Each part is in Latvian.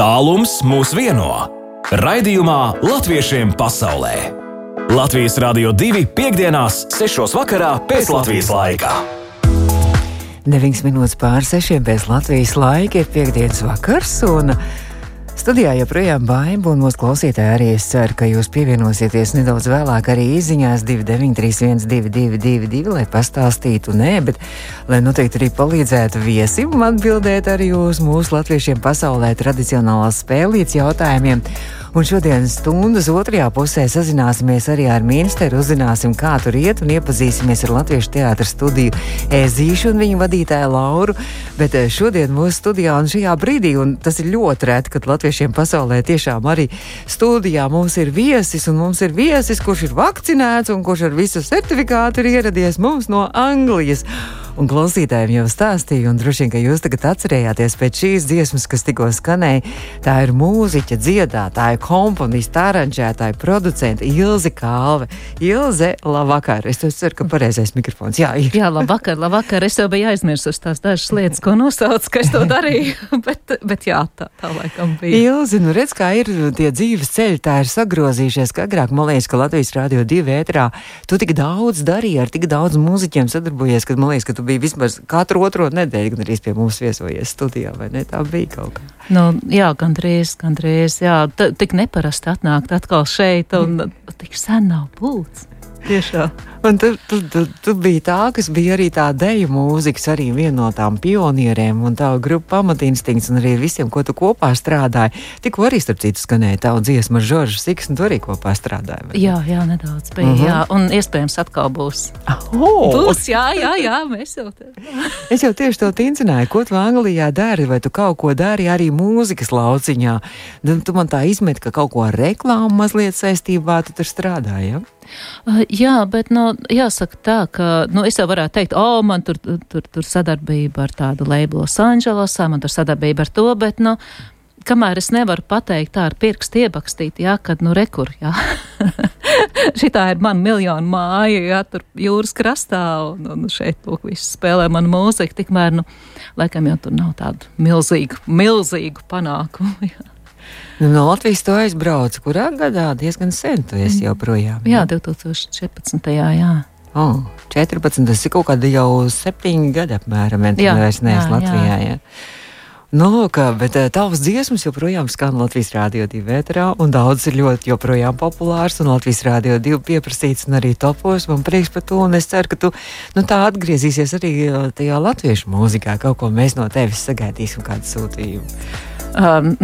Tālums mūs vieno. Raidījumā Latviešiem pasaulē. Latvijas Rādio 2.5.6. vakarā pēc Latvijas laika. 9 minūtes pār 6 pēc Latvijas laika ir piekdienas vakars. Un Studijā joprojām baimba, un mūsu klausītāji arī es ceru, ka jūs pievienosieties nedaudz vēlāk arī izziņās 293, 222, lai pastāstītu, nē, bet lai noteikti arī palīdzētu viesim atbildēt arī uz mūsu latviešiem pasaulē tradicionālās spēlītas jautājumiem. Un šodienas stundas otrajā pusē sazināsimies arī ar ministru, uzzināsim, kā tur iet un iepazīsimies ar Latviešu teātras studiju Ezīšu un viņu vadītāju Lauru. Bet eh, šodien mūsu studijā un šajā brīdī, un tas ir ļoti reti, kad latviešiem pasaulē tiešām arī studijā mums ir viesis, un mums ir viesis, kurš ir vakcinēts un kurš ar visu certifikātu ir ieradies mums no Anglijas. Un klausītājiem jau stāstīju, un droši vien, ka jūs tagad atcerējāties pēc šīs dziesmas, kas tikko skanēja. Tā ir mūziķa, dziedātāja, komponista, aranžētāja, producente Ilze Kalve. Ilze, labvakar! Es ceru, ka pareizais mikrofons. Jā, ir. Jā, labvakar, labvakar. Es jau biju aizmirsus tās dažas lietas, ko nosaucu, ka es to darīju. bet, bet jā, tā, tā laikam bija. Ilze, nu redz, kā ir tie dzīves ceļi, tā ir sagrozījušies, ka agrāk man liekas, ka Latvijas Rādio 2 ētrā tu tik daudz darīji, ar tik daudz mūziķiem sadarbojies, ka man liekas, ka tu bija vismaz katru otro nedēļu, gan arī pie mums viesojies studijā, vai ne? Tā bija kaut kā. Nu, jā, gandrīz, gandrīz, jā. T tik neparasti atnākt atkal šeit, un tik sen nav būts. Tiešām. Un tu, tu, tu, tu biji tā, kas bija arī tā deju mūzikas, arī viena no tām pionieriem un tā grupa pamatinstinkts un arī visiem, ko tu kopā strādāji. Tikko arī, starp citu, skanēja tavu dziesmu ar Žoržu Siks, un tu arī kopā strādāji. Vai? Jā, jā, nedaudz bija, uh mhm. -huh. jā, un iespējams atkal būs. Oh! Būs, jā, jā, jā, mēs jau te. es jau tieši to tincināju, ko tu Anglijā dari, vai tu kaut ko dari arī mūzikas lauciņā. Nu, tu man tā izmet, ka kaut ko ar reklāmu mazliet saistībā tu tur strādāji, ja? Uh, jā, bet nu, jāsaka tā, ka nu, es jau varētu teikt, o, oh, man tur, tur, tur sadarbība ar tādu labelu Losandželosā, man tur sadarbība ar to, bet, nu, kamēr es nevaru pateikt tā ar pirkstu iebakstīt, jā, kad, nu, rekur, jā. Šitā ir mana miljonu māja, jā, tur jūras krastā, un, un šeit, lūk, viss spēlē manu mūziku, tikmēr, nu, laikam jau tur nav tādu milzīgu, milzīgu panākumu, jā. Nu, no Latvijas tu aizbrauci, kurā gadā diezgan sen tu esi joprojām. Jā, jā 2014. jā. Oh, 14. Tas ir kaut kādi jau septiņi gadi apmēram, ja tu vairs neesi Latvijā. Jā. Jā. Nu, lūk, bet tavs dziesmas joprojām skan Latvijas Rādio 2 vētrā, un daudz ir ļoti joprojām populārs, un Latvijas Rādio 2 pieprasīts un arī topos. Man prieks par to, un es ceru, ka tu nu, tā atgriezīsies arī tajā latviešu mūzikā. Kaut ko mēs no tevis sagaidīsim, kādu sūtījumu. Um,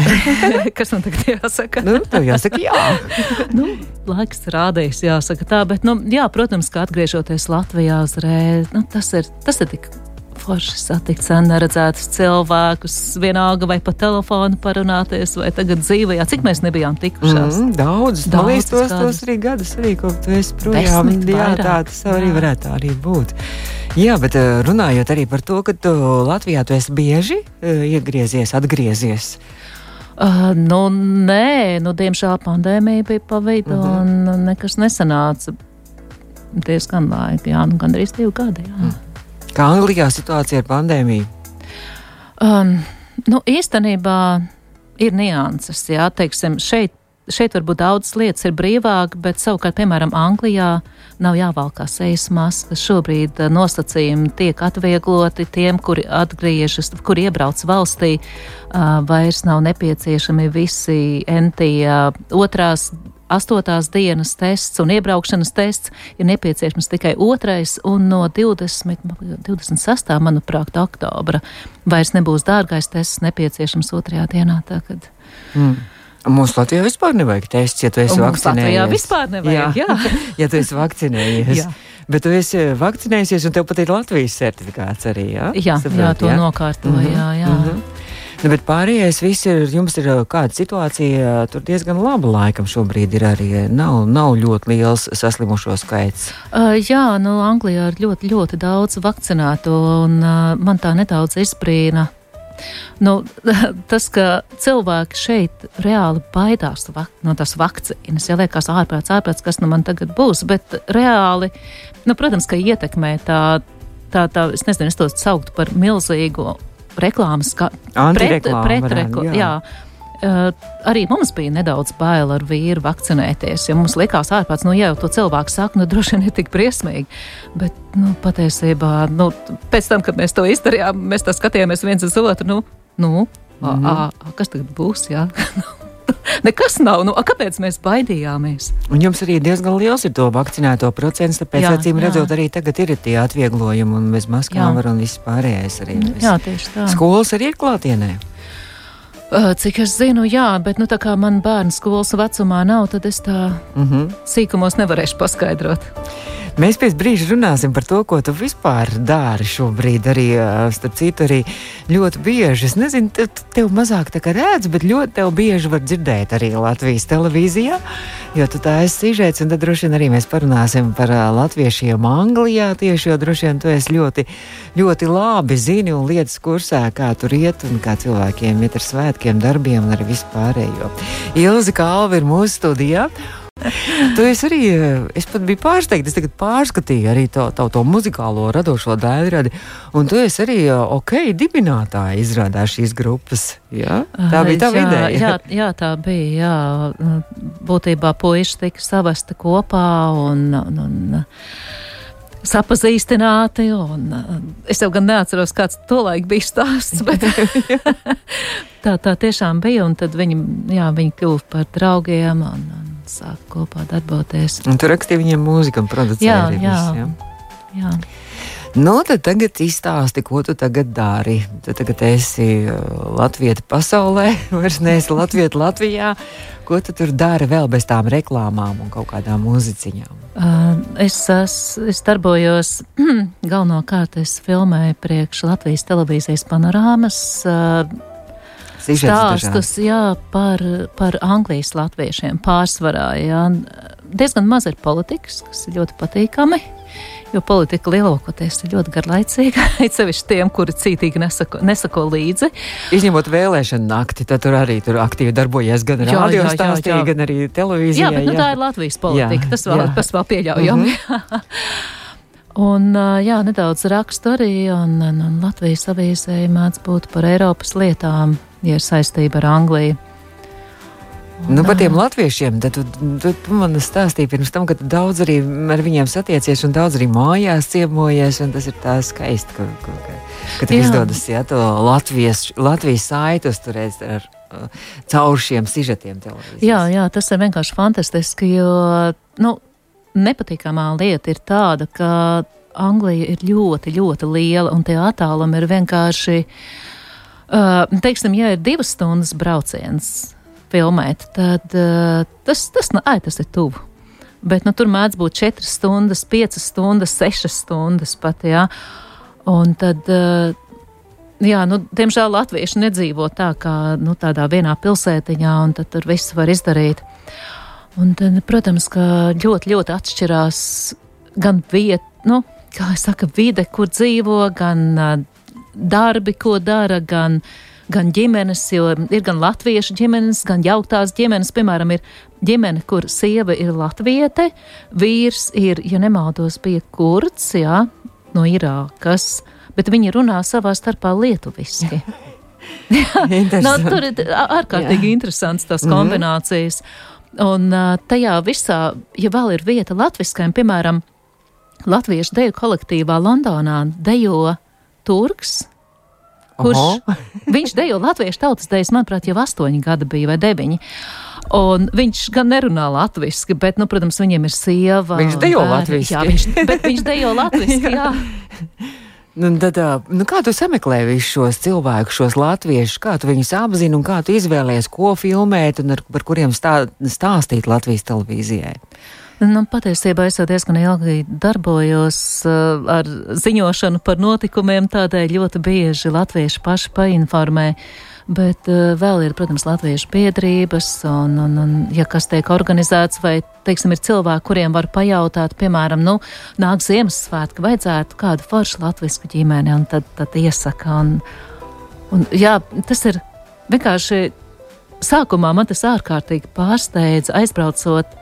kas man tagad jāsaka? nu, tev jāsaka, jā. nu, laiks rādījis, jāsaka tā, bet, nu, jā, protams, ka atgriežoties Latvijā uzreiz, nu, tas ir, tas ir tik forši satikt sen neredzētus cilvēkus, vienalga vai pa telefonu parunāties, vai tagad dzīvē. Cik mēs nebijām tikušās? Mm, daudz, daudz tos, tos arī gadus, arī, ko tu esi projām. Jā, tā tas arī varētu arī būt. Jā, bet eh, runājot arī par to, ka tu Latvijā tu esi bieži uh, iegriezies, atgriezies. Uh, nu, nē, nu, diemžēl pandēmija bija pa vidu, mhm. -huh. un nekas nesanāca. Diezgan laika, jā, nu, gandrīz divi gadi. Jā. Mm. Kā Anglijā situācija ar pandēmiju? Um, nu, īstenībā ir nianses, jā, teiksim, šeit šeit varbūt daudzas lietas ir brīvāk, bet savukārt, piemēram, Anglijā nav jāvalkā sejas maskas. Šobrīd eh, nosacījumi tiek atviegloti tiem, kuri atgriežas, kuri iebrauc valstī, uh, vairs nav nepieciešami visi NT uh, otrās. Astotās dienas tests un iebraukšanas tests ir nepieciešams tikai otrais, un no 20, 26. manuprāt, oktobra vairs nebūs dārgais tests nepieciešams otrajā dienā. Tagad. Mm. Mums Latvijā vispār nevajag tests, ja tu esi vakcinējies. Latvijā vispār nevajag, jā. jā. ja tu esi vakcinējies. jā. Bet tu esi vakcinējies, un tev pat ir Latvijas certifikāts arī, jā? Jā, Saprāt, jā to jā? nokārtoja, mm -hmm. jā, jā. Mm -hmm. Nu, bet pārējais viss ir, jums ir kāda situācija, tur diezgan laba laikam šobrīd ir arī. Nav, nav ļoti liels saslimušo skaits. Uh, jā, nu, Anglijā ir ļoti, ļoti daudz vakcinēto, un uh, man tā nedaudz izbrīna Nu, tas, ka cilvēki šeit reāli baidās no tās vakcīnas, ja liekas, ārprāts, ārprāts, kas nu man tagad būs, bet reāli, nu, protams, ka ietekmē tā, tā, tā es nezinu, es to sauktu par milzīgu reklāmas, kā pret, rekla- jā. jā. Arī mums bija nedaudz bail ar vīru vakcinēties, jo mums likās ārpats, nu, ja jau to cilvēku saka, nu, droši vien ir tik briesmīgi. Bet, nu, patiesībā, nu, pēc tam, kad mēs to izdarījām, mēs tā skatījāmies viens uz otru, nu, nu mm -hmm. a, a, kas tagad būs, jā? Nekas nav, nu, a, kāpēc mēs baidījāmies? Un jums arī diezgan liels ir to vakcinēto procents, tāpēc, Jā, acīm redzot, arī tagad ir tie atvieglojumi un bez maskām Jā. var un viss pārējais arī. Viss. Jā, tieši tā. Skolas arī ir klātienē. Cik es zinu, jā, bet nu, tā kā man bērnu skolas vecumā nav, tad es tā Mm -hmm. sīkumos nevarēšu paskaidrot. Mēs pēc brīža runāsim par to, ko tu vispār dari šobrīd. Arī, starp citu, arī ļoti bieži, es nezinu, te, tev mazāk tā kā redz, bet ļoti tev bieži var dzirdēt arī Latvijas televīzijā, jo tu tā esi sižets, un tad droši vien arī mēs parunāsim par latviešiem Anglijā tieši, jo droši vien tu esi ļoti, ļoti labi zini un lietas kursā, kā tur iet un kā cilvēkiem iet ar svētkiem, darbiem un arī vispārējo. Ilzi Kalva ir mūsu studijā. Tu esi arī, es pat biju pārsteigts, es tagad pārskatīju arī to, to, to muzikālo radošo daļradi, un tu esi arī, eh, ok, dibinātāja izrādās šīs grupas. Jā? Tā bija tā ideja. Jā, jā, tā bija. Jā. Būtībā puiši tika savesti kopā un, un, un sapazīstināti. Un, es jau gan neatceros, kāds to laiku bija stāsts, bet tā, tā tiešām bija. Un tad viņi, jā, viņi kļuva par draugiem un, un sāka kopā darboties. Un tu rakstīji viņiem mūziku un producēji Jā, jā. jā. Jā. Nu, tad tagad izstāsti, ko tu tagad dari. Tu tagad esi uh, Latvija pasaulē, vairs neesi Latvija Latvijā. Ko tu tur dari vēl bez tām reklāmām un kaut kādām mūziķiņām? Uh, Es, es, es darbojos galvenokārt, es filmēju priekš Latvijas televīzijas panorāmas uh, stāstus jā, par, par Anglijas latviešiem pārsvarā. Jā. Diezgan maz ir politikas, kas ir ļoti patīkami. Jo politika lielākoties ir ļoti garlaicīga. Sevišķi tiem, kuri cītīgi nesako, nesako līdzi. Izņemot vēlēšanu nakti, tad tur arī tur aktīvi darbojies gan Jā, jā, radio jā, stāstī, jā. gan arī televīzijā. Jā, bet nu, tā ir Latvijas politika. Jā, tas vēl, jā. Tas vēl pieļaujami. un ā, jā, nedaudz rakstu arī, un, un, un Latvijas avīzē mēdz būt par Eiropas lietām, ja ir saistība ar Angliju. Nu, par tiem latviešiem, tad tu, tu, tu man stāstīji pirms tam, ka tu daudz arī ar viņiem satiecies un daudz arī mājās ciemojies, un tas ir tā skaisti, ka, ka, ka, ka tev izdodas jā, to Latvijas, Latvijas saitu uzturēt ar, uh, caur šiem sižetiem. Jā, jā, tas ir vienkārši fantastiski, jo nu, nepatīkamā lieta ir tāda, ka Anglija ir ļoti, ļoti liela un tie attālumi ir vienkārši, uh, teiksim, ja ir divas stundas brauciens filmēt, tad uh, tas, tas, nu, ai, tas ir tuvu. Bet nu, tur mēdz būt 4 stundas, 5 stundas, 6 stundas pat. Jā. Un tad, uh, jā, nu, diemžēl latvieši nedzīvo tā kā nu, tādā vienā pilsētiņā, un tur viss var izdarīt. Un tad, protams, ka ļoti, ļoti atšķirās gan vieta, nu, kā jau saka, vide, kur dzīvo, gan uh, darbi, ko dara, gan, gan ģimenes, jo ir gan latviešu ģimenes, gan jauktās ģimenes. Piemēram, ir ģimene, kur sieva ir latviete, vīrs ir, ja nemaldos, bija kurds, jā, no Irākas, bet viņi runā savā starpā lietuviski. Nu, Interesanti. tur ir ārkārtīgi interesants tās kombinācijas. Un ā, tajā visā, ja vēl ir vieta latviskajam, piemēram, Latviešu deju kolektīvā Londonā dejo Turks, kurš Oho. viņš dejo latviešu tautas dejas, manuprāt, jau astoņi gadi bija vai deviņi. Un viņš gan nerunā latviešu, bet, nu, protams, viņiem ir sieva. Viņš dejo bērni. latviski. Jā, viņš, bet viņš dejo latviešu. Jā. Nu, tad, nu, kā tu sameklē visus šos cilvēkus, šos latviešus, kā tu viņus apzini un kā tu izvēlējies, ko filmēt un ar, par kuriem stā, stāstīt Latvijas televīzijai? Nu, patiesībā es jau diezgan ilgi darbojos uh, ar ziņošanu par notikumiem, tādēļ ļoti bieži latvieši paši painformē. Bet uh, vēl ir, protams, latviešu biedrības, un, un, un ja kas tiek organizēts, vai, teiksim, ir cilvēki, kuriem var pajautāt, piemēram, nu, nāk Ziemassvētki, vajadzētu kādu foršu latviešu ģimeni, un tad, tad iesaka. Un, un, jā, tas ir vienkārši sākumā man tas ārkārtīgi pārsteidza, aizbraucot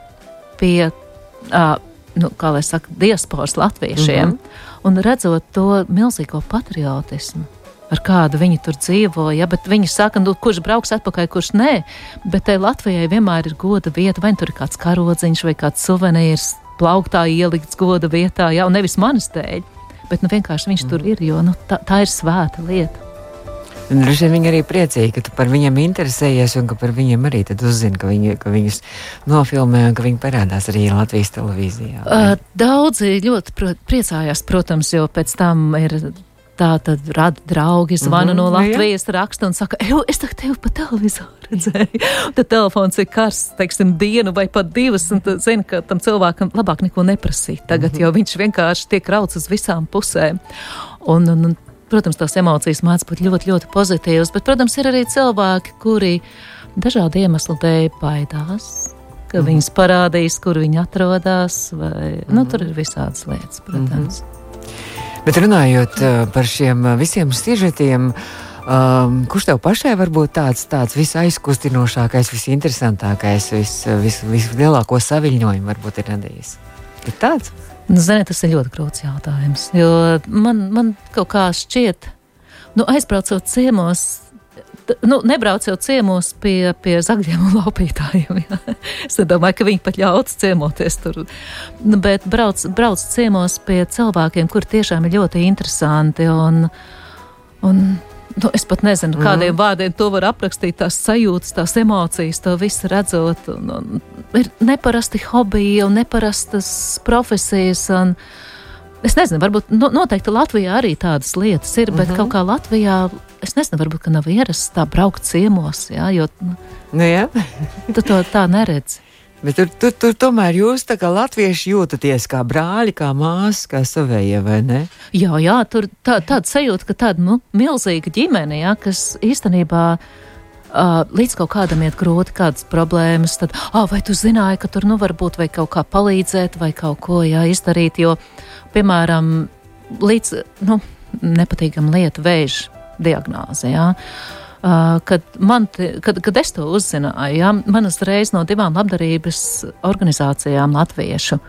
pie, uh, nu, kā lai saka, diasporas latviešiem, mm -hmm. un redzot to milzīgo patriotismu, ar kādu viņi tur dzīvo. Ja, bet viņi saka, nu, kurš brauks atpakaļ, kurš nē. Bet tai Latvijai vienmēr ir goda vieta, vai tur ir kāds karodziņš vai kāds suvenīrs plauktā ielikts goda vietā, jau nevis manas dēļ. Bet nu, vienkārši viņš mm. tur ir, jo nu, tā, tā ir svēta lieta. Droši vien viņi arī priecīgi, ka tu par viņiem interesējies un ka par viņiem arī uzzini, ka, viņi, ka viņus nofilmē un ka viņi parādās arī Latvijas televīzijā. Uh, daudzi ļoti priecājās, protams, jo pēc tam ir Tā tad rada draugi, zvana mm -hmm, no Latvijas, jā. raksta un saka, es tevi pa televizoru redzēju. Tad telefons ir karsts, teiksim, dienu vai pat divas, un tad zina, ka tam cilvēkam labāk neko neprasīt tagad, mm -hmm. jo viņš vienkārši tiek rauts uz visām pusēm. Un, un, un, protams, tās emocijas mācās būt ļoti, ļoti pozitīvas, bet, protams, ir arī cilvēki, kuri dažādu iemeslu dēļ baidās. Ka mm -hmm. viņas parādīs, kur viņi atrodas, vai mm -hmm. nu, tur ir visādas lietas, protams. Mm -hmm. Bet runājot uh, par šiem uh, visiem sižetiem, um, kurš tev pašai var būt tāds, tāds visaizkustinošākais, visinteresantākais, vis, vis, vislielāko saviņojumu varbūt ir radījis? Ir tāds? Nu, ziniet, tas ir ļoti grūts jautājums, jo man, man kaut kā šķiet, nu, aizbraucot ciemos, nu, nebrauc jau ciemos pie, pie zagļiem un laupītājiem. Jā. Es domāju, ka viņi pat ļauts ciemoties tur. Nu, bet brauc, brauc ciemos pie cilvēkiem, kur tiešām ir ļoti interesanti. Un, un, Nu, es pat nezinu, mm. kādiem vārdiem to var aprakstīt. Tās sajūtas, tās emocijas, to visu redzot. Un, un, ir neparasti hobiji un neparastas profesijas. Un, es nezinu, varbūt no, noteikti Latvijā arī tādas lietas ir, bet mm -hmm. kaut kā Latvijā es nezinu, varbūt nav ierasts tā braukt ciemos, jā, jo nu, nu, jā. tu to tā neredzi. Bet tur, tur, tur tomēr jūs kā latvieši jūtaties kā brāļi, kā māsas, kā savējie, vai ne? Jā, jā tur tā, tāda sajūta, ka tāda nu, milzīga ģimene, jā, kas īstenībā. Līdz kaut kādam iet grūti, kādas problēmas, tad, ah, vai tu zināji, ka tur nu varbūt vai kaut kā palīdzēt, vai kaut ko jā, izdarīt, jo, piemēram, līdz, nu, nepatīkam lieta vēža diagnoze. Jā. Uh, kad, man, kad, kad es to uzzināju, jā, man uzreiz no divām labdarības organizācijām latviešu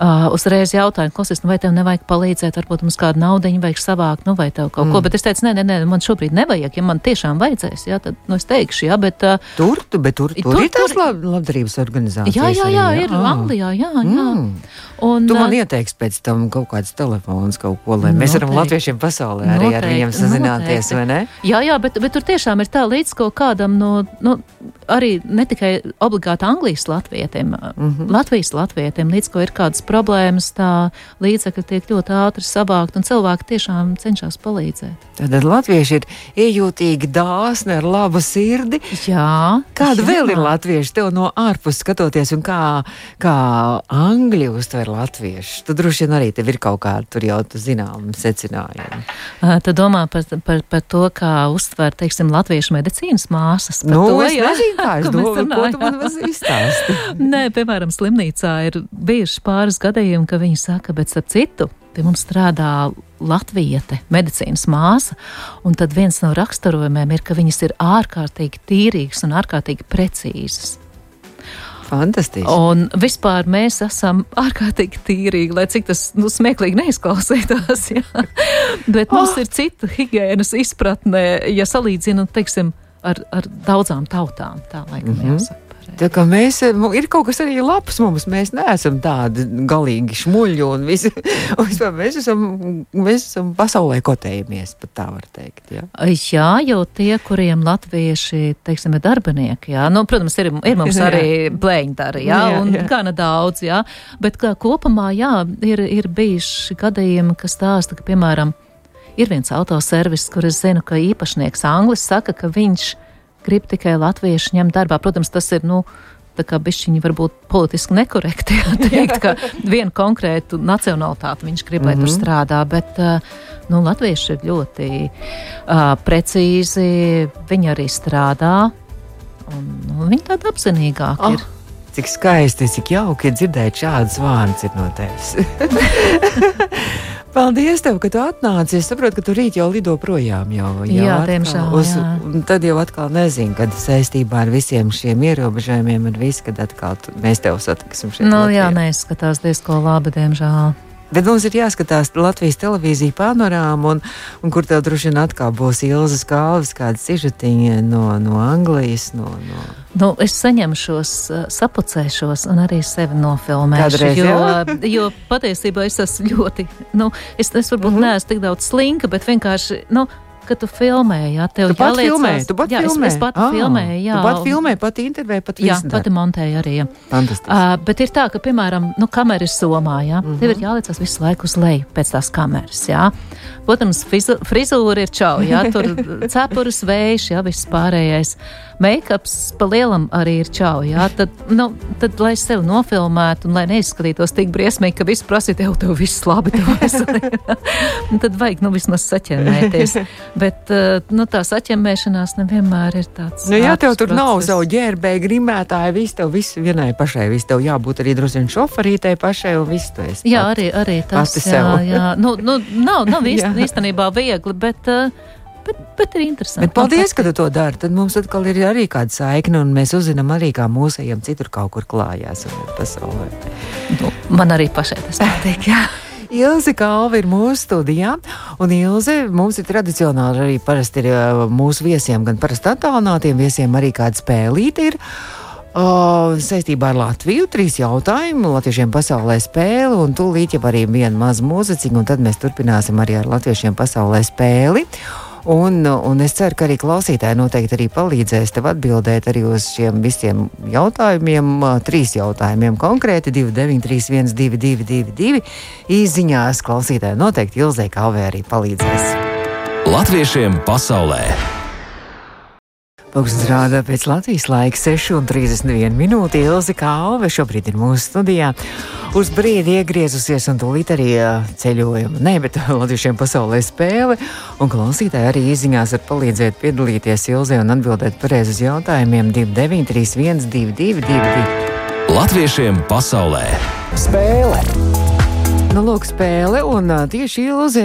uh, uzreiz jautāju, klausies, nu vai tev nevajag palīdzēt, varbūt mums kādu naudu vajag savākt, nu vai tev kaut mm. ko. Bet es teicu, nē, nē, nē, man šobrīd nevajag. Ja man tiešām vajadzēs, jā, tad nu, es teikšu, jā, bet. Uh, tur, tu, bet tur, tur, tur ir tās lab, labdarības organizācijas. Jā, jā, jā, arī, jā. ir Anglijā, jā, jā. Mm. Un, tu man ieteiksi pēc tam kaut kāds telefons, kaut ko, lai mēs varam latviešiem pasaulē arī noteikti, ar viņiem sazināties, noteikti. vai ne? Jā, jā, bet, bet tur tiešām ir tā līdz kaut kādam no, no arī ne tikai obligāti Anglijas latvietiem, mm -hmm. Latvijas latvietiem, līdz ko ir kādas problēmas, tā līdzekļi tiek ļoti ātri savākt, un cilvēki tiešām cenšas palīdzēt. Tad latvieši ir iejūtīgi, dāsni, ar labu sirdi. Jā. Kāda jā. vēl ir latvieši tev no ārpuses skatoties, un kā, kā angļi uztver latviešu? Tad droši vien arī tev ir kaut kāda tur jau zinām secinājumi. Tu domā par, par, par to, kā uztver, teiksim, latviešu medicīnas māsas? Nu, to, es jā? nezinu, kā es domāju, ko tu man izstāsti. Nē, piemēram, slimnīcā ir bijuši pāris gadījumi, ka viņi saka, bet starp citu, pie mums strādā latviete, medicīnas māsa, un tad viens no raksturojumiem ir, ka viņas ir ārkārtīgi tīrīgas un ārkārtīgi precīzas. Fantastiski. Un vispār mēs esam ārkārtīgi tīrīgi, lai cik tas nu, smieklīgi neizklausītos. Jā. Bet oh. mums ir cita higiēnas izpratne, ja salīdzinām, teiksim, ar, ar daudzām tautām. Tā laikam mm -hmm. jāsaka. Tā kā mēs, ir kaut kas arī labs mums, mēs neesam tādi galīgi šmuļi un visi, un vispār mēs esam, mēs esam pasaulē kotējamies, pat tā var teikt. Jā, jā jau tie, kuriem latvieši, teiksim, ir darbinieki, jā, nu, protams, ir, ir mums arī blēņdari, jā, jā, un jā. gana daudz, jā, bet kā kopumā, jā, ir, ir bijuši gadījumi, kas stāsta, ka, piemēram, ir viens autoservis, kur es zinu, ka īpašnieks Anglis saka, ka viņš grib tikai latviešu ņemt darbā. Protams, tas ir, nu, tā kā bišķiņi varbūt politiski nekorekti teikt, ka vienu konkrētu nacionalitāti viņš grib, lai mm -hmm. tur mhm. strādā, bet, nu, latvieši ir ļoti uh, precīzi, viņi arī strādā, un nu, viņi tādi apzinīgāki oh. ir. Cik skaisti, cik jauki ir dzirdēt šādas vārdas no tevis. Paldies, tev, ka tu atnāci. Es saprotu, ka tu rīt jau lido projām. Jau, jā, jā diemžēl. Uz, jā. Tad jau atkal nezinu, kad saistībā ar visiem šiem ierobežojumiem un visu, kad atkal tu, mēs tev satiksim šeit. Nu, Latvijā. jā, neizskatās diezko labi, diemžēl. Bet mums ir jāskatās Latvijas televīzija panorāma, un, un kur tev droši vien atkal būs Ilzas Kalvis, kāda sižetiņa no, no Anglijas. No, no... Nu, es saņemšos, sapucēšos un arī sevi nofilmēšu. Kādreiz, jo, jā? jo patiesībā es esmu ļoti, nu, es, es varbūt mm. -hmm. neesmu tik daudz slinka, bet vienkārši, nu, kad tu filmē, jā, tev Tu pat jāliecās- filmēji, tu pat jā, filmēji. Es, es pat Ā, filmēju, jā. Tu pat filmēji, pat intervēji, pat Jā, visu dari. pati montēju arī. Jā. Fantastiski. Uh, bet ir tā, ka, piemēram, nu, kamera ir somā, jā, mm. -hmm. tev ir jāliecas visu laiku uz leju pēc tās kameras. Jā. Protams, frizūra ir čau, jā, tur cepures vējš, jā, viss pārējais. Make-ups pa lielam arī ir čau, jā. Tad, nu, tad, lai sevi nofilmētu un lai neizskatītos tik briesmīgi, ka viss prasīja, tev, tev viss labi. Un tad vajag, nu, vismaz saķemmēties. Bet, uh, nu, tā saķemmēšanās nevienmēr ir tāds. Nu, jā, tev tur nav process. savu ģērbēju, grimētāju, viss tev viss vienai pašai. Viss tev jābūt arī droši vien šoferītei pašai, un viss tu esi. Jā, pat. arī, arī tas jā, jā. Nu, nu, nav, nav īst, Jā. īstenībā viegli, bet, uh, bet, bet ir interesanti. Bet paldies, ka tu to dari. Tad mums atkal ir arī kāda saikne, un mēs uzzinām arī, kā mūsējiem citur kaut kur klājās pasaulē. Nu, man arī pašai tas patīk. Ilze Kalva ir mūsu studijā, un Ilze mums ir tradicionāli arī parasti ir ā, mūsu viesiem, gan parasti attālinātiem viesiem arī kāda spēlīte ir. Uh, saistībā ar Latviju trīs jautājumi, latviešiem pasaulē spēle, un tūlīt jau arī viena maza mūziķa, un tad mēs turpināsim arī ar latviešiem pasaulē spēli. Un, un es ceru, ka arī klausītāji noteikti arī palīdzēs tev atbildēt arī uz šiem visiem jautājumiem. Trīs jautājumiem konkrēti, 293, 1222. Īziņās klausītāji noteikti Ilzai Kalvē arī palīdzēs. Latviešiem pasaulē! Pūkstens rāda pēc Latvijas laika 6,31 minūte. Ilzi Kalve šobrīd ir mūsu studijā. Uz brīdi iegriezusies un tūlīt arī ceļojuma. Nē, bet latviešiem pasaulē spēle. Un klausītāji arī izziņās var palīdzēt piedalīties Ilzē un atbildēt pareizi uz jautājumiem 2931, 222. Latviešiem pasaulē! Spēle! Nu, lūk, spēle, un tieši Ilze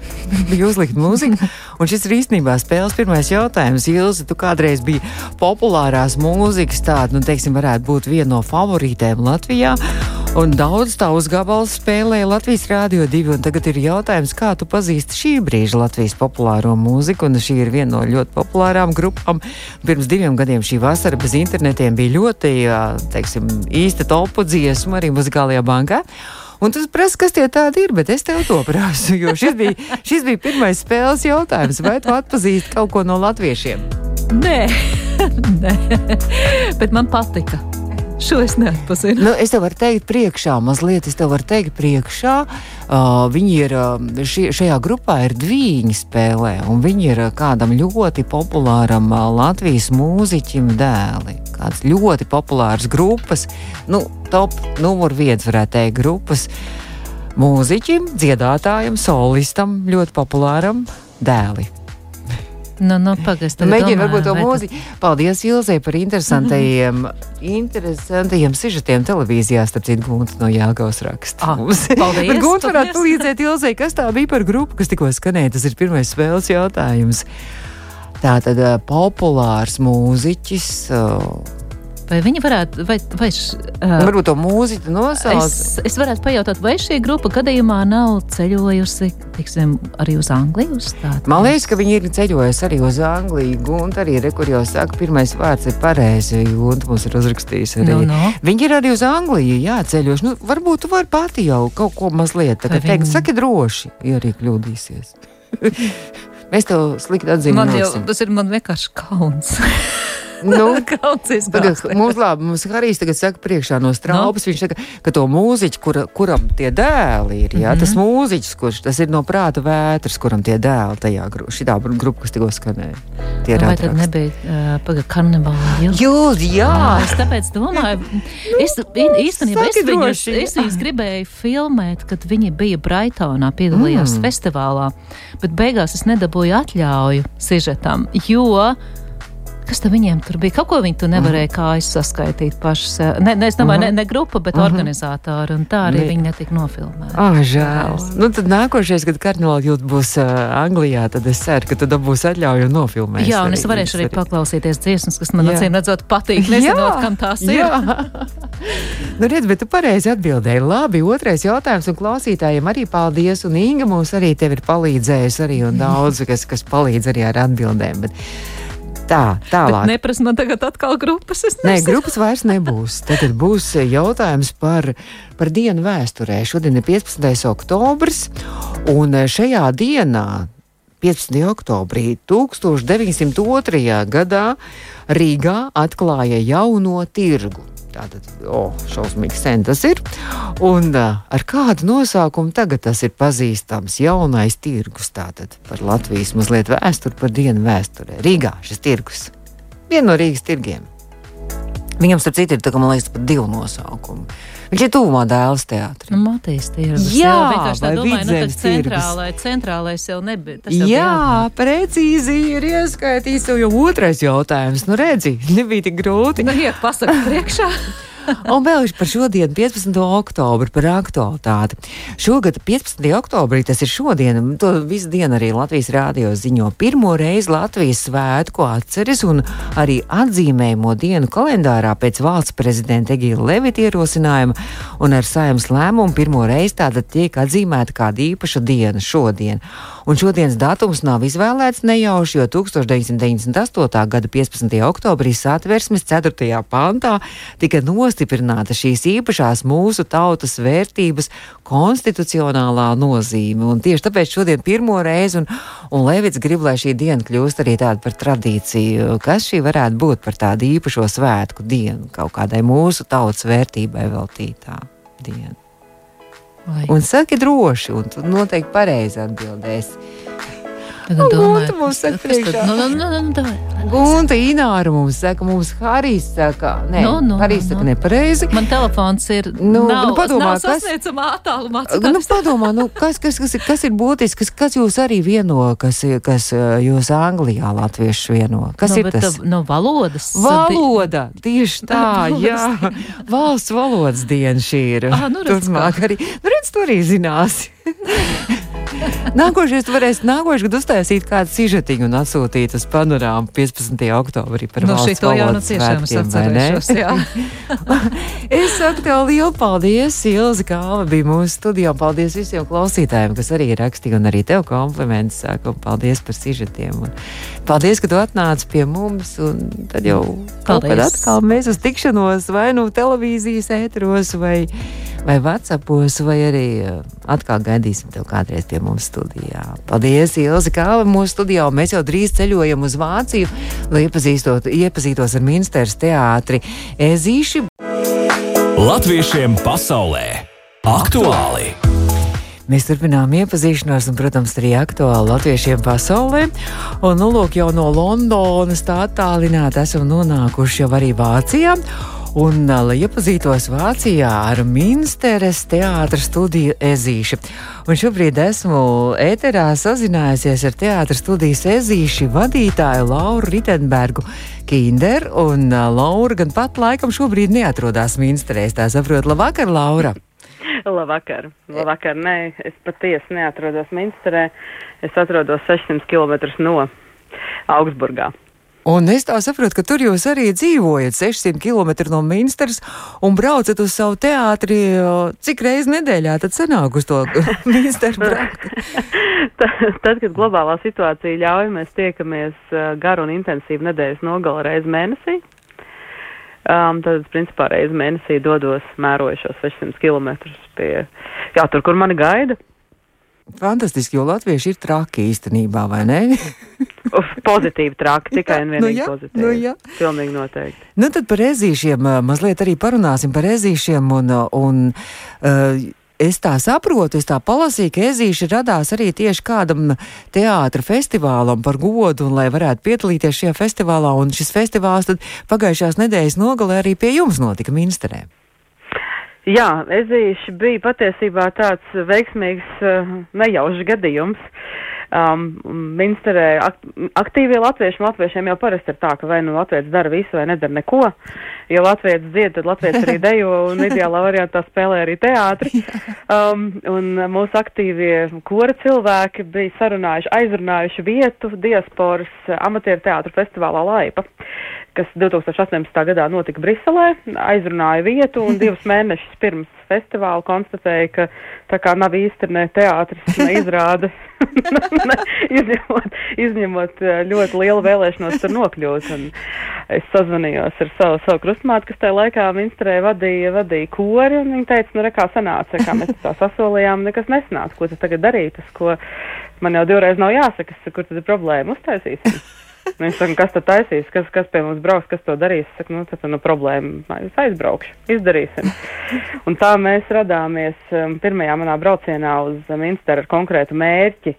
bija uzlikt mūziku. Un šis ir īstenībā spēles pirmais jautājums. Ilze, tu kādreiz biji populārās mūzikas tāda, nu, teiksim, varētu būt viena no favorītēm Latvijā. Un daudz tavus gabalus spēlēja Latvijas Rādio 2. Un tagad ir jautājums, kā tu pazīsti šī brīža Latvijas populāro mūziku. Un šī ir viena no ļoti populārām grupām. Pirms diviem gadiem šī vasara bez internetiem bija ļoti, teiksim, īsta topu dziesma arī muzikālajā bankā. Un tas prasa, kas tie tādi ir, bet es tev to prasu, jo šis bija, šis bija pirmais spēles jautājums. Vai tu atpazīsti kaut ko no latviešiem? Nē, nē, bet man patika. Šo es neatpazinu. Nu, es tev varu teikt, priekšā, mazliet, es tev varu teikt, priekšā. Uh, viņi ir uh, ši, šajā grupā, ir divi spēlē, un viņi ir uh, kādam ļoti populāram uh, Latvijas mūziķim dēli. Kāds ļoti populārs grupas, nu, top numur viens varētu teikt, grupas mūziķim, dziedātājam, solistam, ļoti populāram dēli. Nu, nu, pagaist, Mēģini varbūt to mūziku. Paldies Ilzai par interesantajiem, interesantajiem sižetiem televīzijā, starp citu, Gunta no Jāgaus raksta. Ah, mums. paldies, Bet Gunta varētu palīdzēt Ilzai, kas tā bija par grupu, kas tikko skanēja. Tas ir pirmais spēles jautājums. Tā tad ā, populārs mūziķis. ā, Vai viņi varētu, vai, vai uh, Varbūt to mūziķu nosauc. es, es varētu pajautāt, vai šī grupa gadījumā nav ceļojusi, teiksim, arī uz Angliju? Uz tādu? Man liekas, ka viņi ir ceļojuši arī uz Angliju. Gunta arī re, kur jau saka, pirmais vārds ir pareizi. Gunta mums ir uzrakstījis arī. Nu, nu. Viņi ir arī uz Angliju jāceļoši. Nu, varbūt tu vari pati jau kaut ko mazliet tā kā Vai teikt. viņi- Saki droši, ja arī kļūdīsies. Mēs tev slikti Man jau atzīmēsim. tas ir man vienkārši kauns. Nu, Tagad, mums labi, mums Harijs tagad saka priekšā no strāpas. Viņš saka, ka to mūziķu, kura, kuram tie dēli ir, jā, tas mūziķis, kurš tas ir no prāta vētras, kuram tie dēli tajā gru, šitā grupā, kas tikko skanēja. Tie ir Vai tad atraksti. nebija uh, pagaidām karnevāla jūs? Jūs, jā! Es tāpēc domāju, es i- īstenībā es viņus, es viņus gribēju filmēt, kad viņi bija Brightonā, piedalījās mm. festivālā, bet beigās es nedabūju atļauju sižetam, jo kas tam viņiem tur bija? Kaut ko viņi tur nevarēja mm. kājas saskaitīt pašas. Ne, ne, es domāju, mm -hmm. ne, ne grupa, bet mm -hmm. organizātori, un tā arī ne. viņi netika nofilmēti. Ah, oh, žēl. Nu, tad nākošais, kad karnevāla jūt būs uh, Anglijā, tad es ceru, ka tu dabūsi atļauju un nofilmēs. Jā, un es varēšu arī, arī paklausīties dziesmas, kas man acīm redzot patīk, nezinot, kam tās ir. nu, redz, bet tu pareizi atbildēji. Labi, otrais jautājums, un klausītājiem arī paldies, un Inga mums arī tev ir palīdzējusi arī, un daudz, kas, kas palīdz arī ar atbildēm. Bet, Tā, tālāk. Neprasa man tagad atkal grupas. Nē, grupas vairs nebūs. Tad būs jautājums par, par dienu vēsturē. Šodien ir 15. oktobris, un šajā dienā, 15. oktobrī 1902. gadā, Rīgā atklāja jauno tirgu. Tātad, oh, šausmīgi sen tas ir. Un uh, ar kādu nosaukumu tagad tas ir pazīstams jaunais tirgus? Tātad par Latvijas mazliet vēsturi, par dienu vēsturē. Rīgā šis tirgus. Viena no Rīgas tirgiem. Viņam, starp citu, ir tā, man liekas, pat divu nosaukumu. Viņš ir tuvumā dēls teātris. Nu, Matīs tirgus. Jā, jā vai domāju, nu, tas centrālai, centrālais jau nebija. Tas jau jā, bija precīzi ir ieskaitīts, jau otrais jautājums. Nu, redzi, nebija tik grūti. Nu, iet pasaka priekšā. Un vēl par šodienu, 15. oktobru, par aktualitāti. Šogad, 15. oktobrī, tas ir šodien, to visu dienu arī Latvijas rādio ziņo. Pirmo reizi Latvijas svētku atceres un arī atzīmējumu dienu kalendārā pēc valsts prezidenta Egīla Levita ierosinājuma un ar saimnes lēmumu pirmo reizi tāda tiek atzīmēta kāda īpaša diena šodien. Un šodienas datums nav izvēlēts nejauši, jo 1998. gada 15. oktobrī satversmes 4. pantā tika nostiprināta šīs īpašās mūsu tautas vērtības konstitucionālā nozīme. Un tieši tāpēc šodien pirmo reizi, un, un Levits grib, lai šī diena kļūst arī tāda par tradīciju, kas šī varētu būt par tādu īpašo svētku dienu, kaut kādai mūsu tautas vērtībai veltītā diena. Vai. Un saki droši, un tu noteikti pareizi atbildēsi. Domāju, Gunta mums saka priekšā. Nu, nu, nu, nu. Gunta Ināra mums saka, mums Harijs saka, nē, Nu, nu, Harijs nu, saka nu. nepareizi. Man telefons ir. Nu, nav, nu, padomā, nav sasniedzamā attālumā. Nu, padomā, nu, kas, kas, kas, ir- kas ir būtisks, kas, kas jūs arī vieno, kas, kas uh, jūs Anglijā latviešus vieno? Kas nu, ir tas? tā- No valodas. Valoda, tieši tā, Valodas jā. Valsts valodas diena šī ir. Ah, nu redz Turpmāk arī. Nu, redz, tu arī zināsi. Nākošais, tu varēsi nākošais gadu uztaisīt kādu sižetiņu un atsūtīt uz panorāmu 15. oktobrī par Nu, valsts nu valodas svētkiem. Es saku tev lielu paldies, Ilza Kāva bija mūsu studijā. Paldies visiem klausītājiem, kas arī rakstīja, un arī tev kompliments saku. Paldies par sižetiem. Un paldies, ka tu atnāci pie mums, un tad jau kaut kad atkal mēs uz tikšanos vai nu televīzijas ēteros vai, vai Whatsappos, vai arī uh, atkal gaidīsim tev kādreiz pie mums studijā. Paldies, Ilza Kāva mūsu studijā, mēs jau drīz ceļojam uz Vāciju, lai iepazītos ar Minsteras teātri. Ezīši Latviešiem pasaulē aktuāli! Mēs turpinām iepazīšanos, un, protams, arī aktuāli latviešiem pasaulē. Un, nu, lūk, jau no Londonas tā attālināti esam nonākuši jau arī Vācijā. Un, ā, lai iepazītos Vācijā ar Minsteres teātras studiju Ezīši. Un šobrīd esmu ēterā sazinājusies ar teātras studijas Ezīši vadītāju Lauru Ritenbergu Kinder. Un ā, Laura gan pat laikam šobrīd neatrodas Minsterē. Es tā saprotu. Labvakar, Laura! Labvakar. Labvakar. Nē, es patiesi neatrodos Minsterē. Es atrodos 600 km no Augsburgā. Un es tā saprotu, ka tur jūs arī dzīvojat 600 km no Minstras un braucat uz savu teātri. Cik reizes nedēļā tad sanāk uz to Minsteru braukt? Ta- Tad, kad globālā situācija ļauj, mēs tiekamies garu un intensīvu nedēļas nogalu reizi mēnesī. Um, tad, principā, reizi mēnesī dodos mēroju šos 600 km pie, jā, tur, kur mani gaida. Fantastiski, jo latvieši ir traki īstenībā, vai ne? Uf, pozitīvi traki, tikai un Nu vienīgi jā, pozitīvi. nu jā. Pilnīgi noteikti. Nu tad par ezīšiem ā, mazliet arī parunāsim par ezīšiem un, ā, un uh, Es tā saprotu, es tā palasīju, ka ezīši radās arī tieši kādam teātra festivālam par godu, un lai varētu piedalīties šajā festivālā. Un šis festivāls tad pagājušās nedēļas nogalē arī pie jums notika Minsterē. Jā, ezīši bija patiesībā tāds veiksmīgs, uh, nejaušs gadījums. Um, Minsterē ak aktīvie latvieši, latviešiem jau parasti ir tā, ka vai nu latvieši dara visu vai nedara neko. Ja latvieši dzied, tad latvieši arī dejo un ideālā variantā spēlē arī teātri. Um, un mūsu aktīvie kora cilvēki bija sarunājuši, aizrunājuši vietu diasporas amatieru teātru festivālā Laipa kas 2018. gadā notika Briselē, aizrunāja vietu un divus mēnešus pirms festivāla konstatēja, ka tā kā nav īsti ne teātris, ne izrādes, ne, izņemot, izņemot eh, ļoti lielu vēlēšanos tur nokļūt. Un es sazvanījos ar savu, savu krustmātu, kas tajā laikā Minstrē vadīja, vadīja kori, un viņa teica, nu, re, kā sanāca, kā mēs tā sasolījām, nekas nesanāca, ko tas tagad darīt, tas, ko man jau divreiz nav jāsaka, kur tad ir problēma, uztaisīsim. Viņš saka, kas tad taisīs, kas, kas pie mums brauks, kas to darīs. Es saku, nu, tad nu, problēma, es aizbraukšu, izdarīsim. Un tā mēs radāmies um, pirmajā manā braucienā uz Minsteru ar konkrētu mērķi.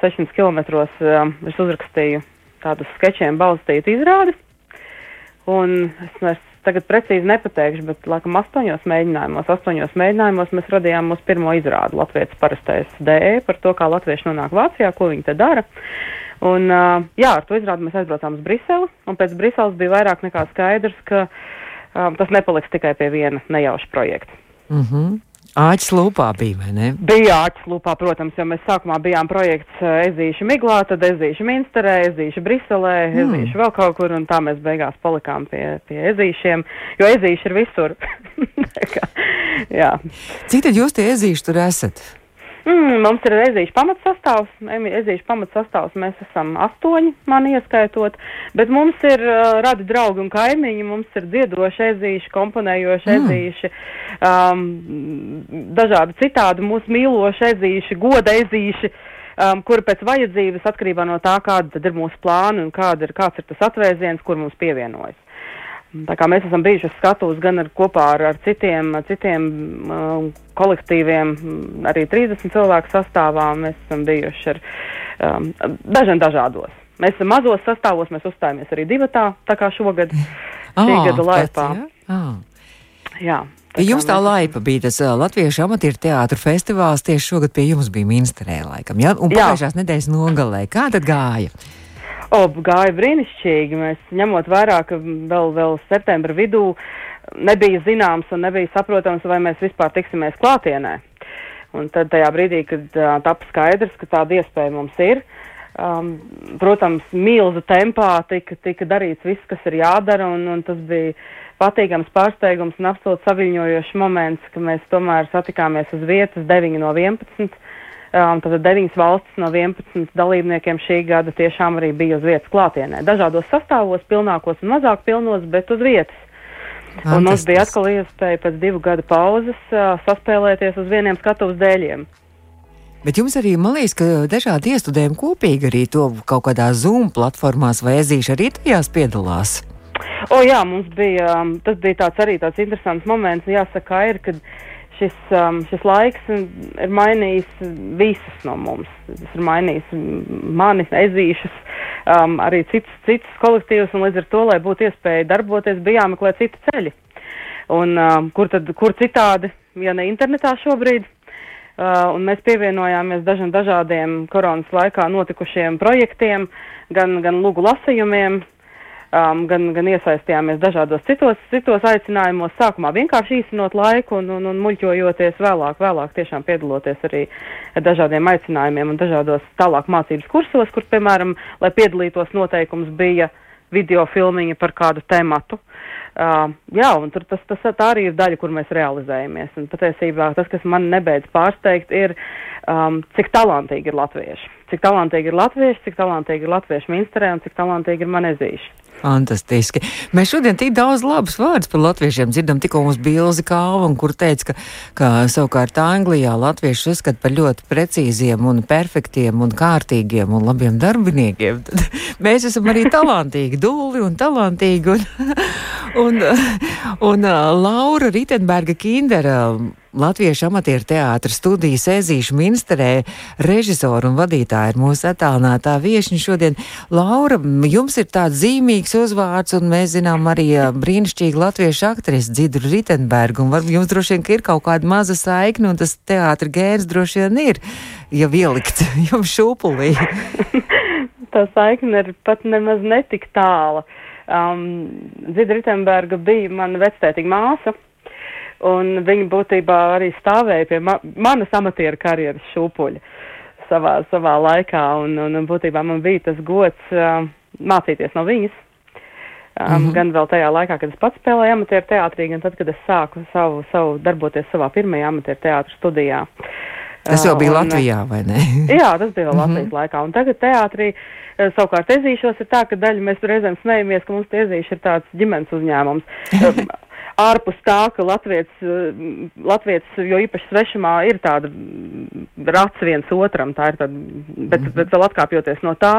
600 km um, es uzrakstīju tādu sketčiem balstītu izrādi. Un es vairs tagad precīzi nepateikšu, bet laikam astoņos mēģinājumos, astoņos mēģinājumos mēs radījām mūsu pirmo izrādi Latvijas parastais DE par to, kā latvieši nonāk Vācijā, ko viņi te dara. Un, uh, jā, ar to izrādi mēs aizbraucām uz Briseli, un pēc Briseles bija vairāk nekā skaidrs, ka um, tas nepaliks tikai pie viena nejauša projekta. Mm -hmm. Āķis lūpā bija, vai ne? Bija āķis lūpā, protams, jo mēs sākumā bijām projekts Ezīša Miglā, tad Ezīša Minsterē, Ezīša Briselē, mm. Ezīša vēl kaut kur, un tā mēs beigās palikām pie, pie Ezīšiem, jo Ezīša ir visur. kā, jā. Cik tad jūs tie Ezīši tur esat? Mm, mums ir ezīšu pamatsastāvs, ezīšu pamatsastāvs, mēs esam astoņi, man ieskaitot, bet mums ir uh, radi draugi un kaimiņi, mums ir dziedoši ezīši, komponējoši mm. ezīši, um, dažādi citādi mūsu mīloši ezīši, goda ezīši, um, kuri pēc vajadzības atkarībā no tā, kāda ir mūsu plāni un kāda ir, kāds ir tas atvēziens, kur mums pievienojas. Tā kā mēs esam bijuši uz skatuves gan ar, kopā ar, ar citiem, citiem uh, kolektīviem, arī 30 cilvēku sastāvā, mēs esam bijuši ar um, dažiem dažādos. Mēs esam mazos sastāvos, mēs uzstājāmies arī divatā, tā kā šogad, oh, šī gada laipā. Jā. Oh. jā. Tā jums tā laipa bija tas uh, Latviešu amatieru teātru festivāls, tieši šogad pie jums bija Minsterē laikam, ja? Un pagājušās nedēļas nogalē. Kā tad gāja? O, gāja brīnišķīgi. Mēs ņemot vērā, ka vēl, vēl septembra vidū nebija zināms un nebija saprotams, vai mēs vispār tiksimies klātienē. Un tad tajā brīdī, kad uh, tapa skaidrs, ka tāda iespēja mums ir, um, protams, milzu tempā tika, tika darīts viss, kas ir jādara, un, un tas bija patīkams pārsteigums un absolūti saviņojošs moments, ka mēs tomēr satikāmies uz vietas 9 no 11 Um, tad deviņas valstis no 11 dalībniekiem šī gada tiešām arī bija uz vietas klātienē. Dažādos sastāvos, pilnākos un mazāk pilnos, bet uz vietas. Un tas, mums bija atkal iespēja pēc divu gadu pauzes uh, saspēlēties uz vieniem skatuves dēļiem. Bet jums arī, man liekas, ka dažādi iestudējumi kopīgi arī to kaut kādā Zoom platformās vai ezīši arī tajās piedalās. O jā, mums bija, um, tas bija tāds arī tāds interesants moments, jāsaka, ir, kad uh, šis, um, šis laiks ir mainījis visus no mums. Tas ir mainījis mani, ezīšus, um, arī citus, citus kolektīvus, un līdz ar to, lai būtu iespēja darboties, bija jāmeklē citi ceļi. Un, um, kur tad, kur citādi, ja ne internetā šobrīd, uh, un mēs pievienojāmies dažiem dažādiem koronas laikā notikušiem projektiem, gan, gan lūgu lasījumiem, uh, um, gan, gan iesaistījāmies dažādos citos, citos aicinājumos, sākumā vienkārši īstenot laiku un, un, un muļķojoties vēlāk, vēlāk tiešām piedaloties arī dažādiem aicinājumiem un dažādos tālāk mācības kursos, kur, piemēram, lai piedalītos noteikums bija video filmiņa par kādu tematu. Uh, jā, un tur tas, tas tā arī ir daļa, kur mēs realizējamies. Un patiesībā tas, kas man nebeidz pārsteigt, ir, um, cik talantīgi ir latvieši. Cik talantīgi ir latvieši, cik talantīgi ir latvieši Minsterē un cik talantīgi ir manezīši. Fantastiski. Mēs šodien tik daudz labus vārdus par latviešiem dzirdam, tikko mums bija Ilzi Kalva, kur teica, ka, ka savukārt Anglijā latvieši uzskata par ļoti precīziem un perfektiem un kārtīgiem un labiem darbiniekiem. Tad mēs esam arī talantīgi, dūli un talantīgi. Un, un, un Laura Ritenberga Kindera, Latviešu amatieru teātras studijas Ezīšu minsterē, režisora un vadītāja ir mūsu attālinātā viešņa šodien. Laura, jums ir tāds zīmīgs uzvārds, un mēs zinām arī brīnišķīgi latviešu aktrisi Dzidru Ritenbergu, un varbūt jums droši vien ir kaut kāda maza saikne, un tas teātra gērs droši vien ir, ja ielikt jums šūpulī. Tā saikne ir pat nemaz netik tāla. Um, Zida Ritenberga bija mana vectētiga māsa, un viņa būtībā arī stāvēja pie ma manas amatieru karjeras šūpuļa savā, savā laikā, un, un, un būtībā man bija tas gods uh, mācīties no viņas. Um, mm -hmm. Gan vēl tajā laikā, kad es pats spēlēju amatieru teātrī, gan tad, kad es sāku savu, savu darboties savā pirmajā amatieru teātru studijā. Tas jau bija un, Latvijā, vai ne? jā, tas bija vēl mm -hmm. Latvijas laikā. Un tagad teātrī savukārt ezīšos ir tā, ka daļa mēs reizēm smejamies, ka mums tie ezīši ir tāds ģimenes uzņēmums. Ārpus tā, ka Latvijas, eh, Latvijas, jo īpaši svešumā ir tāda rats viens otram, tā ir tāda, bet, mhm. bet vēl atkāpjoties no tā,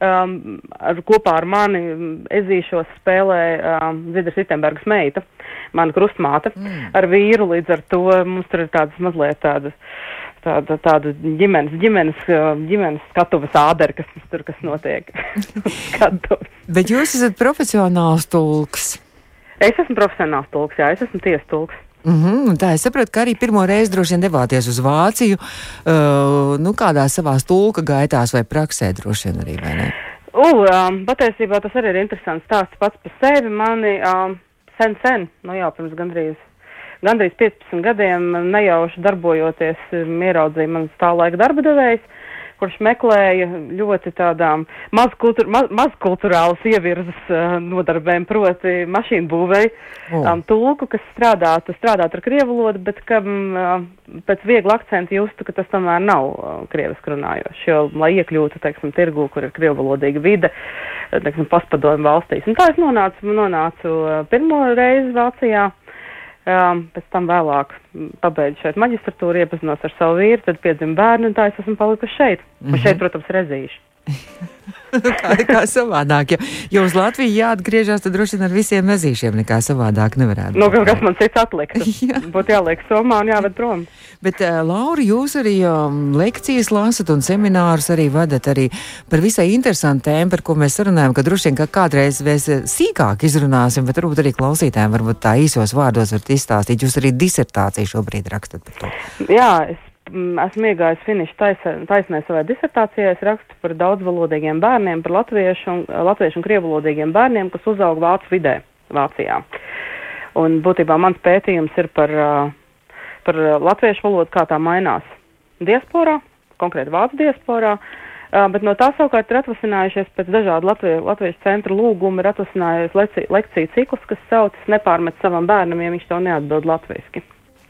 um, ar, kopā ar mani ezīšos spēlē um, Zidra Sitenbergas meita, mana krustmāte, mm. ar vīru, līdz ar to mums tur ir tādas mazliet tādas tāda, tāda ģimenes, ģimenes, ģimenes skatuves ādera, kas tur kas notiek. Bet jūs esat profesionāls tulks. Es esmu profesionāls tulks, jā, es esmu tiesas tulks. Mm -hmm, tā es saprotu, ka arī pirmo reizi droši vien devāties uz Vāciju, uh, nu, kādā savā stulka gaitās vai praksē droši vien arī, vai ne? U, um, patiesībā tas arī ir interesants stāsts pats par sevi. Mani um, sen, sen, nu jau pirms gandrīz gandrīz 15 gadiem nejauši darbojoties, ieraudzīja mans tā laika darba devējs, kurš meklēja ļoti tādām mazkultur, maz, mazkulturālas ievirzes uh, nodarbēm, proti mašīnu būvēju, oh. um, tulku, kas strādātu, strādātu ar krievu valodu, bet kam uh, pēc viegla akcenta justu, ka tas tomēr nav uh, krieviski runājoši, jo, lai iekļūtu, teiksim, tirgu, kur ir krievu valodīga vide, teiksim, paspadomu valstīs. Un tā es nonācu, nonācu uh, pirmo reizi Vācijā. Um, pēc tam vēlāk pabeidzu šeit maģistratūru, iepazinos ar savu vīru, tad piedzima bērni, un tā es esmu palikusi šeit. Mm -hmm. Un šeit, protams, rezīšu. kā, kā savādāk. Ja, ja uz Latviju jāatgriežas, tad droši vien ar visiem mezīšiem nekā savādāk nevarētu. Nu, kas man cits atlikt? Jā. Būtu jāliek somā un jāved prom. Bet, uh, Laura, jūs arī um, lekcijas lasat un seminārus arī vadat arī par visai interesantu tēmu, par ko mēs runājam, ka droši vien ka kādreiz mēs eh, sīkāk izrunāsim, bet varbūt arī klausītājiem varbūt tā īsos vārdos varat izstāstīt. Jūs arī disertāciju šobrīd rakstat par to. Jā, es esmu iegājis finiša taisnē savai disertācijai. Es rakstu par daudzvalodīgiem bērniem, par latviešu un, latviešu un krievalodīgiem bērniem, kas uzaug vācu vidē Vācijā. Un būtībā mans pētījums ir par, par latviešu valodu, kā tā mainās diasporā, konkrēti vācu diasporā. Bet no tā savukārt ir atvasinājušies pēc dažādu Latviju, Latvijas centra lūgumu, ir atvasinājies lekciju, lekciju cikls, kas saucas nepārmet savam bērnam, ja viņš to neatbild latviski.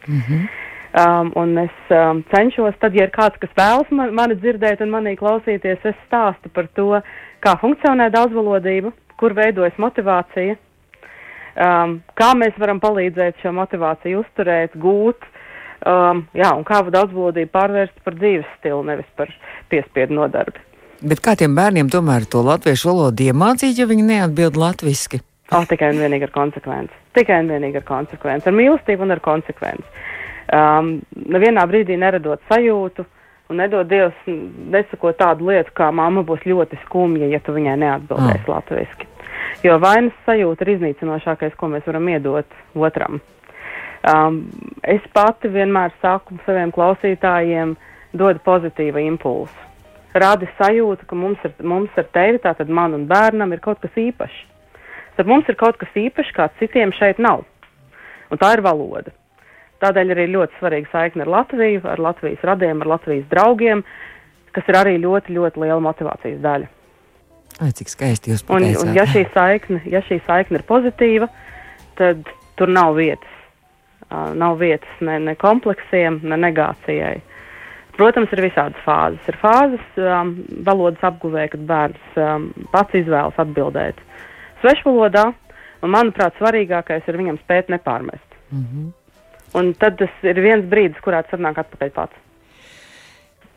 Mm -hmm. Um, un es um, cenšos, tad, ja ir kāds, kas vēlas man, mani dzirdēt un manī klausīties, es stāstu par to, kā funkcionē daudzvalodība, kur veidojas motivācija, um, kā mēs varam palīdzēt šo motivāciju uzturēt, gūt, um, jā, un kā daudzvalodību pārvērst par dzīves stilu, nevis par piespiedu nodarbi. Bet kā tiem bērniem tomēr to latviešu valodu iemācīt, ja viņi neatbild latviski? Oh, tikai un vienīgi ar konsekvenci. Tikai un vienīgi ar konsekvenci. Ar mīlestību un ar konsekvenci um, nevienā brīdī neradot sajūtu, un nedod Dievs, nesakot tādu lietu, kā mamma būs ļoti skumja, ja tu viņai neatbildēsi mm. latviski. Jo vainas sajūta ir iznīcinošākais, ko mēs varam iedot otram. Um, es pati vienmēr saku saviem klausītājiem, dod pozitīvu impulsu. Rādi sajūtu, ka mums ar, mums ar tevi, tātad man un bērnam, ir kaut kas īpašs. Tad mums ir kaut kas īpašs, kāds citiem šeit nav. Un tā ir valoda. Tādēļ arī ļoti svarīga saikne ar Latviju, ar Latvijas radiem, ar Latvijas draugiem, kas ir arī ļoti, ļoti liela motivācijas daļa. Ai, cik skaisti jūs pateicāt. Un, un ja, šī saikne, ja šī saikne ir pozitīva, tad tur nav vietas. Uh, nav vietas ne, ne kompleksiem, ne negācijai. Protams, ir visādas fāzes. Ir fāzes um, valodas apguvē, kad bērns um, pats izvēlas atbildēt svešvalodā, un, manuprāt, svarīgākais ir viņam spēt nepārmest. Mm -hmm. Un tad tas ir viens brīdis, kurā tas atnāk atpakaļ pats.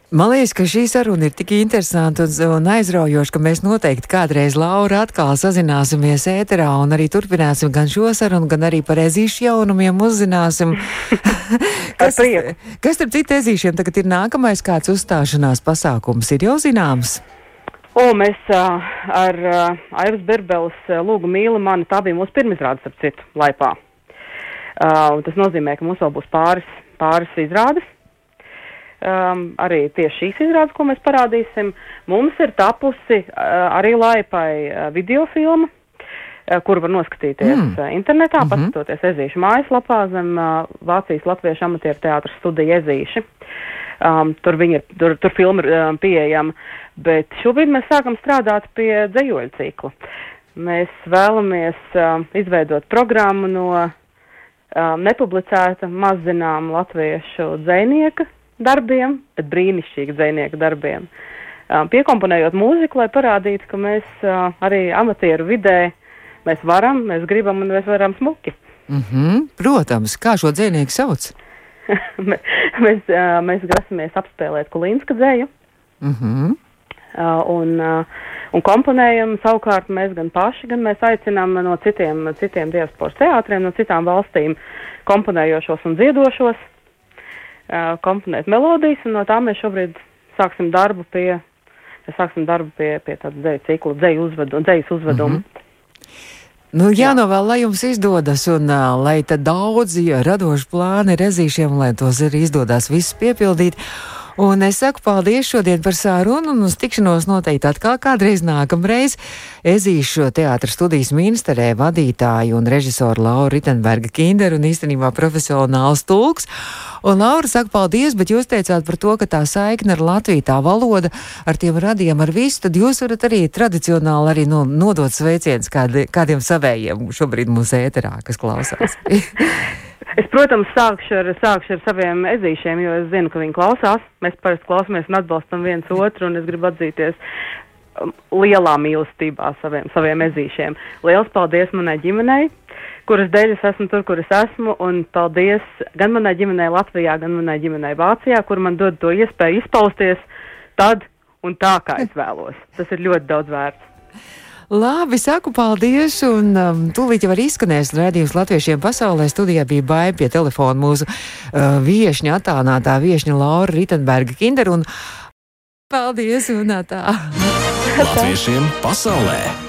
Man liekas, ka šī saruna ir tik interesanta un, un aizraujoša, ka mēs noteikti kādreiz Laura atkal sazināsimies ēterā un arī turpināsim gan šo sarunu, gan arī par ezīšu jaunumiem uzzināsim. kas, kas starp citu ezīšiem tagad ir nākamais kāds uzstāšanās pasākums? Ir jau zināms? O, mēs uh, ar uh, Aivas Berbeles uh, lūgu mīli mani, tā bija mūsu pirmizrādes, starp citu, laipā. Uh, tas nozīmē, ka mums vēl būs pāris, pāris izrādes um, arī tieši šīs izrādes, ko mēs parādīsim. Mums ir tapusi uh, arī laipai uh, videofilma, uh, kur var noskatīties mm. uh, internetā, mm -hmm. paskatoties Ezīšu mājaslapā zem uh, Vācijas Latviešu amatieru teātras studija Ezīši. Um, tur, ir, tur, tur filma ir um, pieejama, bet šobrīd mēs sākam strādāt pie dzējoļu cikla. Mēs vēlamies um, izveidot programmu no um, nepublicēta mazzināma latviešu dzēnieka darbiem, bet brīnišķīgi dzinieka darbiem. Uh, piekomponējot mūziku, lai parādītu, ka mēs uh, arī amatieru vidē mēs varam, mēs gribam un mēs varam smuki. Mm -hmm, protams, kā šo dzinieku sauc? mēs, uh, mēs grasamies apspēlēt Kulīnska dzēju. Mm -hmm. Un, un komponējam savukārt mēs gan paši, gan mēs aicinām no citiem, citiem diasporas teātriem, no citām valstīm komponējošos un dziedošos komponēt melodijas, un no tā mēs šobrīd sāksim darbu pie, sāksim darbu pie, pie tāda dzēju cikla, dzēju uzvedu, dzējas uzveduma. Mm -hmm. Nu, jānovēl, lai jums izdodas, un uh, lai tad daudzi radoši plāni rezīšiem, lai tos arī izdodas visus piepildīt. Un es saku paldies šodien par sārunu un uz tikšanos noteikti atkal kādreiz nākamreiz. Ezīšu teātras studijas ministrē vadītāju un režisoru Lauru Ritenberga Kinderu un īstenībā profesionāls tulks. Un Laura saka paldies, bet jūs teicāt par to, ka tā saikne ar Latviju, tā valoda, ar tiem radiem, ar visu, tad jūs varat arī tradicionāli arī no, nodot sveicienus kādi, kādiem savējiem šobrīd mūsu ēterā, kas klausās. Es, protams, sākšu ar, sākšu ar saviem ezīšiem, jo es zinu, ka viņi klausās. Mēs parasti klausāmies un atbalstam viens otru, un es gribu atzīties um, lielā mīlestībā saviem, saviem ezīšiem. Liels paldies manai ģimenei, kuras dēļ es esmu tur, kur es esmu, un paldies gan manai ģimenei Latvijā, gan manai ģimenei Vācijā, kur man dod to iespēju izpausties tad un tā, kā es vēlos. Tas ir ļoti daudz vērts. Labi, saku paldies, un um, tūlīt jau arī izskanēs redzījums latviešiem pasaulē. Studijā bija baigi pie telefona mūsu uh, viešņa, attālinātā viešņa Laura Ritenberga Kinder, un paldies, un tā. Latviešiem pasaulē!